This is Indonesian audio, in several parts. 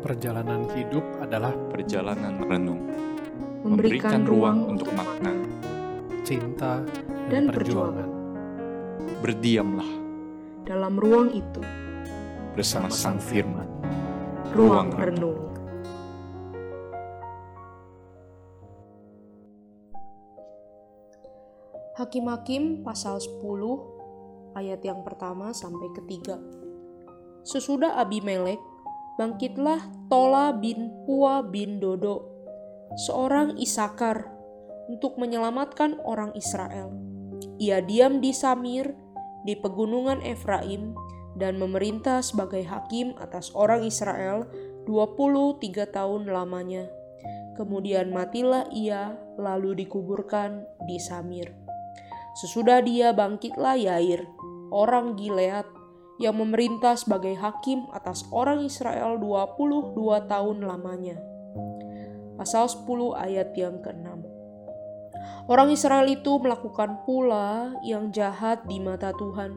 Perjalanan hidup adalah perjalanan renung, memberikan ruang untuk makna. cinta Dan dan, perjuangan. Berdiamlah dalam ruang itu, bersama Sang Firman. ruang Ruang renung. Hakim-hakim pasal 10 ayat yang pertama sampai ketiga. Sesudah Abimelek, bangkitlah Tola bin Pua bin Dodo, seorang Isakar, untuk menyelamatkan orang Israel. Ia diam di Samir, di pegunungan Efraim, dan memerintah sebagai hakim atas orang Israel 23 tahun lamanya. Kemudian matilah ia, lalu dikuburkan di Samir. Sesudah dia bangkitlah Yair, orang Gilead, yang memerintah sebagai hakim atas orang Israel 22 tahun lamanya. Pasal 10 ayat yang ke-6. Orang Israel itu melakukan pula yang jahat di mata Tuhan.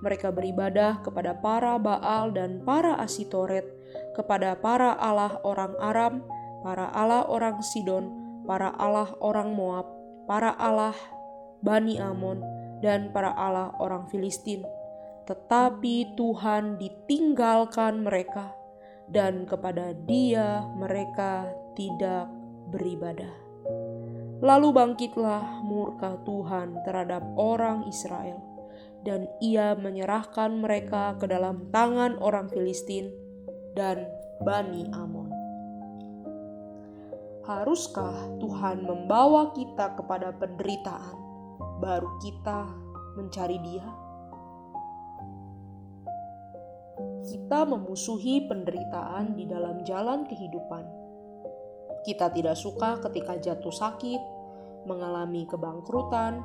Mereka beribadah kepada para Baal dan para Asitoret, kepada para Allah orang Aram, para Allah orang Sidon, para Allah orang Moab, para Allah Bani Amon, dan para Allah orang Filistin. Tetapi Tuhan ditinggalkan mereka, dan kepada Dia mereka tidak beribadah. Lalu bangkitlah murka Tuhan terhadap orang Israel, dan Ia menyerahkan mereka ke dalam tangan orang Filistin dan Bani Amon. Haruskah Tuhan membawa kita kepada penderitaan, baru kita mencari Dia? Kita memusuhi penderitaan di dalam jalan kehidupan. Kita tidak suka ketika jatuh sakit, mengalami kebangkrutan,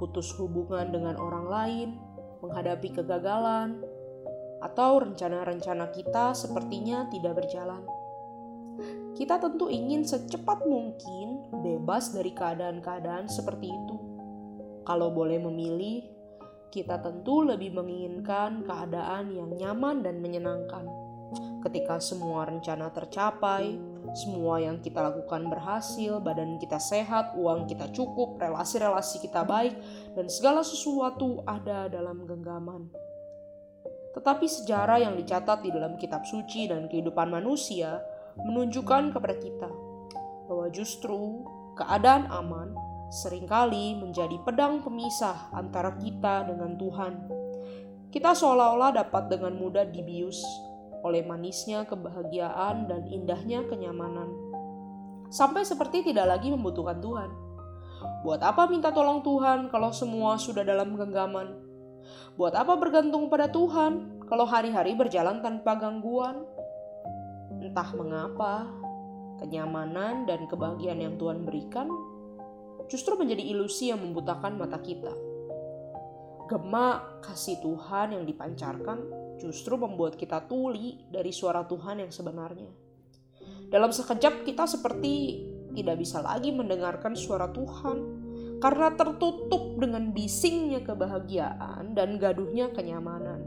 putus hubungan dengan orang lain, menghadapi kegagalan, atau rencana-rencana kita sepertinya tidak berjalan. Kita tentu ingin secepat mungkin bebas dari keadaan-keadaan seperti itu. Kalau boleh memilih, kita tentu lebih menginginkan keadaan yang nyaman dan menyenangkan. Ketika semua rencana tercapai, semua yang kita lakukan berhasil, badan kita sehat, uang kita cukup, relasi-relasi kita baik, dan segala sesuatu ada dalam genggaman. Tetapi sejarah yang dicatat di dalam kitab suci dan kehidupan manusia menunjukkan kepada kita bahwa justru keadaan aman sering kali menjadi pedang pemisah antara kita dengan Tuhan. Kita seolah-olah dapat dengan mudah dibius oleh manisnya kebahagiaan dan indahnya kenyamanan. Sampai seperti tidak lagi membutuhkan Tuhan. Buat apa minta tolong Tuhan kalau semua sudah dalam genggaman? Buat apa bergantung pada Tuhan kalau hari-hari berjalan tanpa gangguan? Entah mengapa, kenyamanan dan kebahagiaan yang Tuhan berikan justru menjadi ilusi yang membutakan mata kita. Gemak kasih Tuhan yang dipancarkan justru membuat kita tuli dari suara Tuhan yang sebenarnya. Dalam sekejap kita seperti tidak bisa lagi mendengarkan suara Tuhan karena tertutup dengan bisingnya kebahagiaan dan gaduhnya kenyamanan.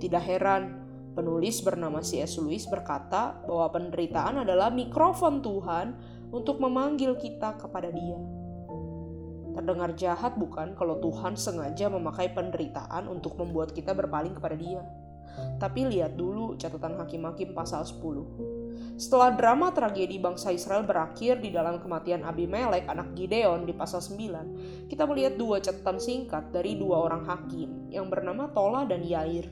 Tidak heran penulis bernama C.S. Lewis berkata bahwa penderitaan adalah mikrofon Tuhan untuk memanggil kita kepada Dia. Terdengar jahat bukan kalau Tuhan sengaja memakai penderitaan untuk membuat kita berpaling kepada Dia. Tapi lihat dulu catatan Hakim-Hakim pasal 10. Setelah drama tragedi bangsa Israel berakhir di dalam kematian Abimelek anak Gideon di pasal 9, kita melihat dua catatan singkat dari dua orang hakim yang bernama Tola dan Yair.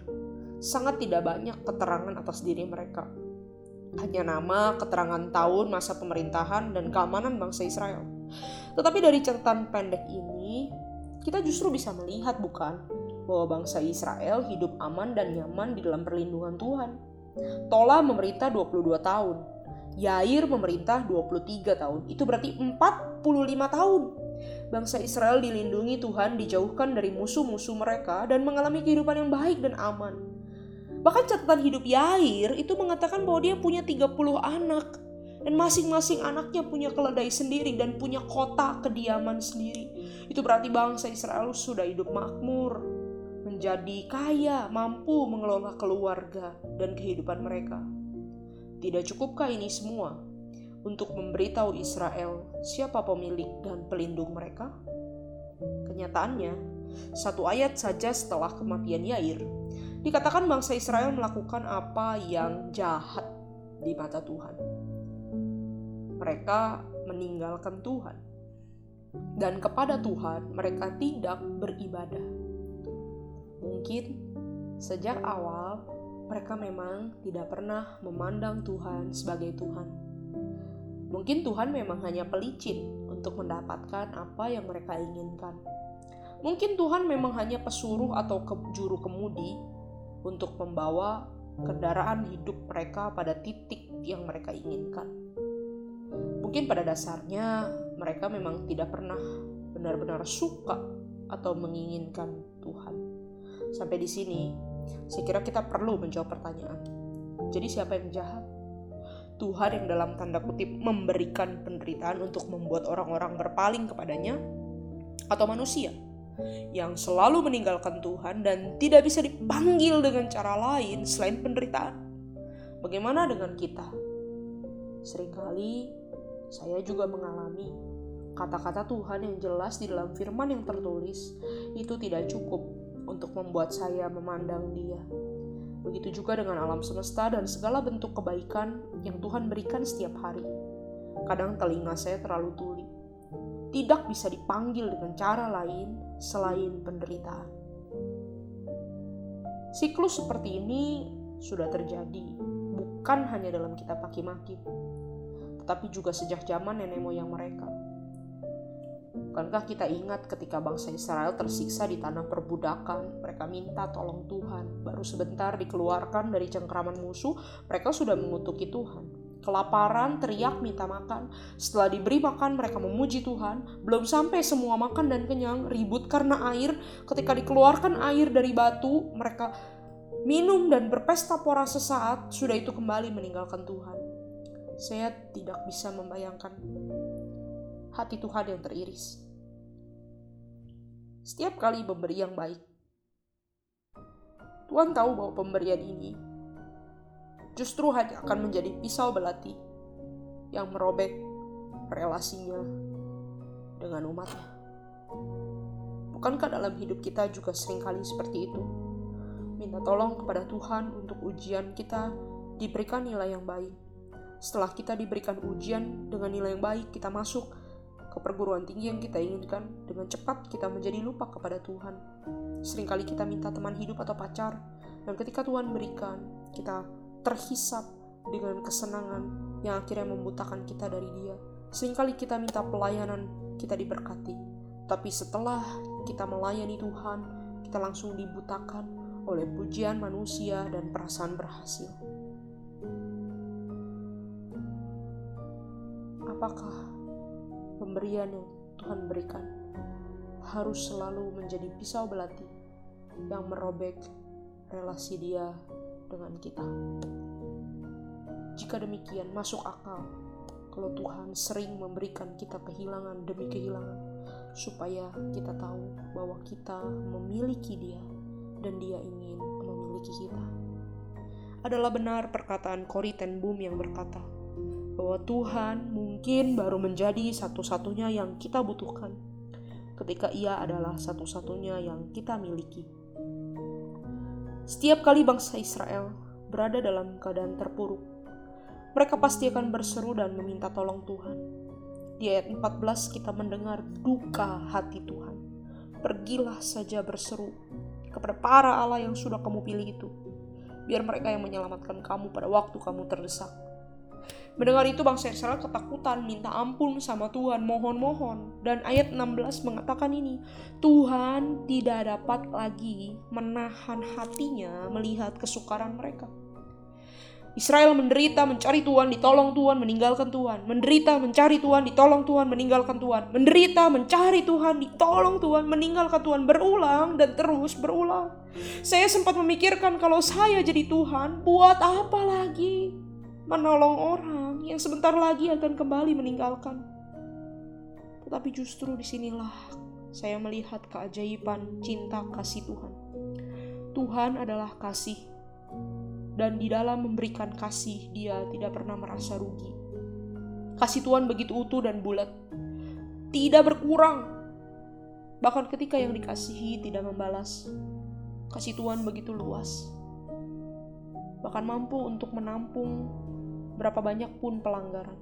Sangat tidak banyak keterangan atas diri mereka. Hanya nama, keterangan tahun, masa pemerintahan, dan keamanan bangsa Israel. Tetapi dari catatan pendek ini, kita justru bisa melihat bukan bahwa bangsa Israel hidup aman dan nyaman di dalam perlindungan Tuhan. Tola memerintah 22 tahun. Yair memerintah 23 tahun. Itu berarti 45 tahun. Bangsa Israel dilindungi Tuhan, dijauhkan dari musuh-musuh mereka dan mengalami kehidupan yang baik dan aman. Bahkan catatan hidup Yair itu mengatakan bahwa dia punya 30 anak dan masing-masing anaknya punya keledai sendiri dan punya kota kediaman sendiri. Itu berarti bangsa Israel sudah hidup makmur, menjadi kaya, mampu mengelola keluarga dan kehidupan mereka. Tidak cukupkah ini semua untuk memberitahu Israel siapa pemilik dan pelindung mereka? Kenyataannya, satu ayat saja setelah kematian Yair, dikatakan bangsa Israel melakukan apa yang jahat di mata Tuhan. Mereka meninggalkan Tuhan, dan kepada Tuhan mereka tidak beribadah. Mungkin sejak awal mereka memang tidak pernah memandang Tuhan sebagai Tuhan. Mungkin Tuhan memang hanya pelicin untuk mendapatkan apa yang mereka inginkan. Mungkin Tuhan memang hanya pesuruh atau ke, juru kemudi untuk membawa kendaraan hidup mereka pada titik yang mereka inginkan. Mungkin pada dasarnya mereka memang tidak pernah benar-benar suka atau menginginkan Tuhan. Sampai di sini, saya kira kita perlu menjawab pertanyaan. Jadi siapa yang jahat? Tuhan yang dalam tanda kutip memberikan penderitaan untuk membuat orang-orang berpaling kepadanya atau manusia yang selalu meninggalkan Tuhan dan tidak bisa dipanggil dengan cara lain selain penderitaan. Bagaimana dengan kita? Seringkali saya juga mengalami kata-kata Tuhan yang jelas di dalam firman yang tertulis itu tidak cukup untuk membuat saya memandang Dia. Begitu juga dengan alam semesta dan segala bentuk kebaikan yang Tuhan berikan setiap hari. Kadang telinga saya terlalu tuli. Tidak bisa dipanggil dengan cara lain selain penderitaan. Siklus seperti ini sudah terjadi, bukan hanya dalam kitab Maki-Maki, tetapi juga sejak zaman nenek moyang mereka Bukankah kita ingat ketika bangsa Israel tersiksa di tanah perbudakan, mereka minta tolong Tuhan. Baru sebentar dikeluarkan dari cengkraman musuh, mereka sudah mengutuki Tuhan. Kelaparan, teriak minta makan. Setelah diberi makan, mereka memuji Tuhan. Belum sampai semua makan dan kenyang, ribut karena air. Ketika dikeluarkan air dari batu, mereka minum dan berpesta pora sesaat. Sudah itu kembali meninggalkan Tuhan. Saya tidak bisa membayangkan hati Tuhan yang teriris. Setiap kali memberi yang baik, Tuhan tahu bahwa pemberian ini justru hanya akan menjadi pisau belati yang merobek relasinya dengan umatnya. Bukankah dalam hidup kita juga sering kali seperti itu? Minta tolong kepada Tuhan untuk ujian kita diberikan nilai yang baik. Setelah kita diberikan ujian dengan nilai yang baik, kita masuk ke perguruan tinggi yang kita inginkan, dengan cepat kita menjadi lupa kepada Tuhan. Seringkali kita minta teman hidup atau pacar, dan ketika Tuhan berikan, kita terhisap dengan kesenangan yang akhirnya membutakan kita dari Dia. Seringkali kita minta pelayanan, kita diberkati, tapi setelah kita melayani Tuhan, kita langsung dibutakan oleh pujian manusia dan perasaan berhasil. Apakah pemberian yang Tuhan berikan harus selalu menjadi pisau belati yang merobek relasi dia dengan kita. Jika demikian, masuk akal kalau Tuhan sering memberikan kita kehilangan demi kehilangan, supaya kita tahu bahwa kita memiliki Dia dan Dia ingin memiliki kita. Adalah benar perkataan Corrie ten Boom yang berkata, bahwa Tuhan mungkin baru menjadi satu-satunya yang kita butuhkan ketika Ia adalah satu-satunya yang kita miliki. Setiap kali bangsa Israel berada dalam keadaan terpuruk, mereka pasti akan berseru dan meminta tolong Tuhan. Di ayat 14 kita mendengar duka hati Tuhan. Pergilah saja berseru kepada para Allah yang sudah kamu pilih itu. Biar mereka yang menyelamatkan kamu pada waktu kamu terdesak Mendengar itu bangsa Israel ketakutan, minta ampun sama Tuhan, mohon-mohon. Dan ayat 16 mengatakan ini, Tuhan tidak dapat lagi menahan hatinya melihat kesukaran mereka. Israel menderita, mencari Tuhan, ditolong Tuhan, meninggalkan Tuhan. Menderita, mencari Tuhan, ditolong Tuhan, meninggalkan Tuhan. Menderita, mencari Tuhan, ditolong Tuhan, meninggalkan Tuhan. Berulang dan terus berulang. Saya sempat memikirkan kalau saya jadi Tuhan, buat apa lagi? Menolong orang yang sebentar lagi akan kembali meninggalkan. Tetapi justru di sinilah saya melihat keajaiban cinta kasih Tuhan. Tuhan adalah kasih. dan di dalam memberikan kasih dia tidak pernah merasa rugi. Kasih Tuhan begitu utuh dan bulat, tidak berkurang. Bahkan ketika yang dikasihi tidak membalas, kasih Tuhan begitu luas. Bahkan mampu untuk menampung berapa banyak pun pelanggaran.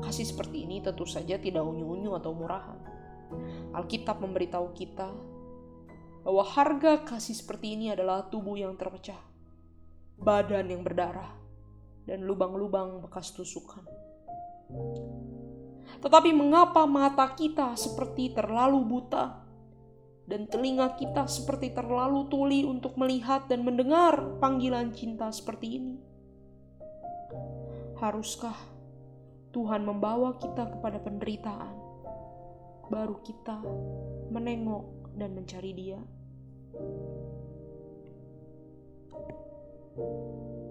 Kasih seperti ini tentu saja tidak unyu-unyu atau murahan. Alkitab memberitahu kita bahwa harga kasih seperti ini adalah tubuh yang terpecah, badan yang berdarah, dan lubang-lubang bekas tusukan. Tetapi mengapa mata kita seperti terlalu buta dan telinga kita seperti terlalu tuli untuk melihat dan mendengar panggilan cinta seperti ini? Haruskah Tuhan membawa kita kepada penderitaan, baru kita menengok dan mencari Dia? thank you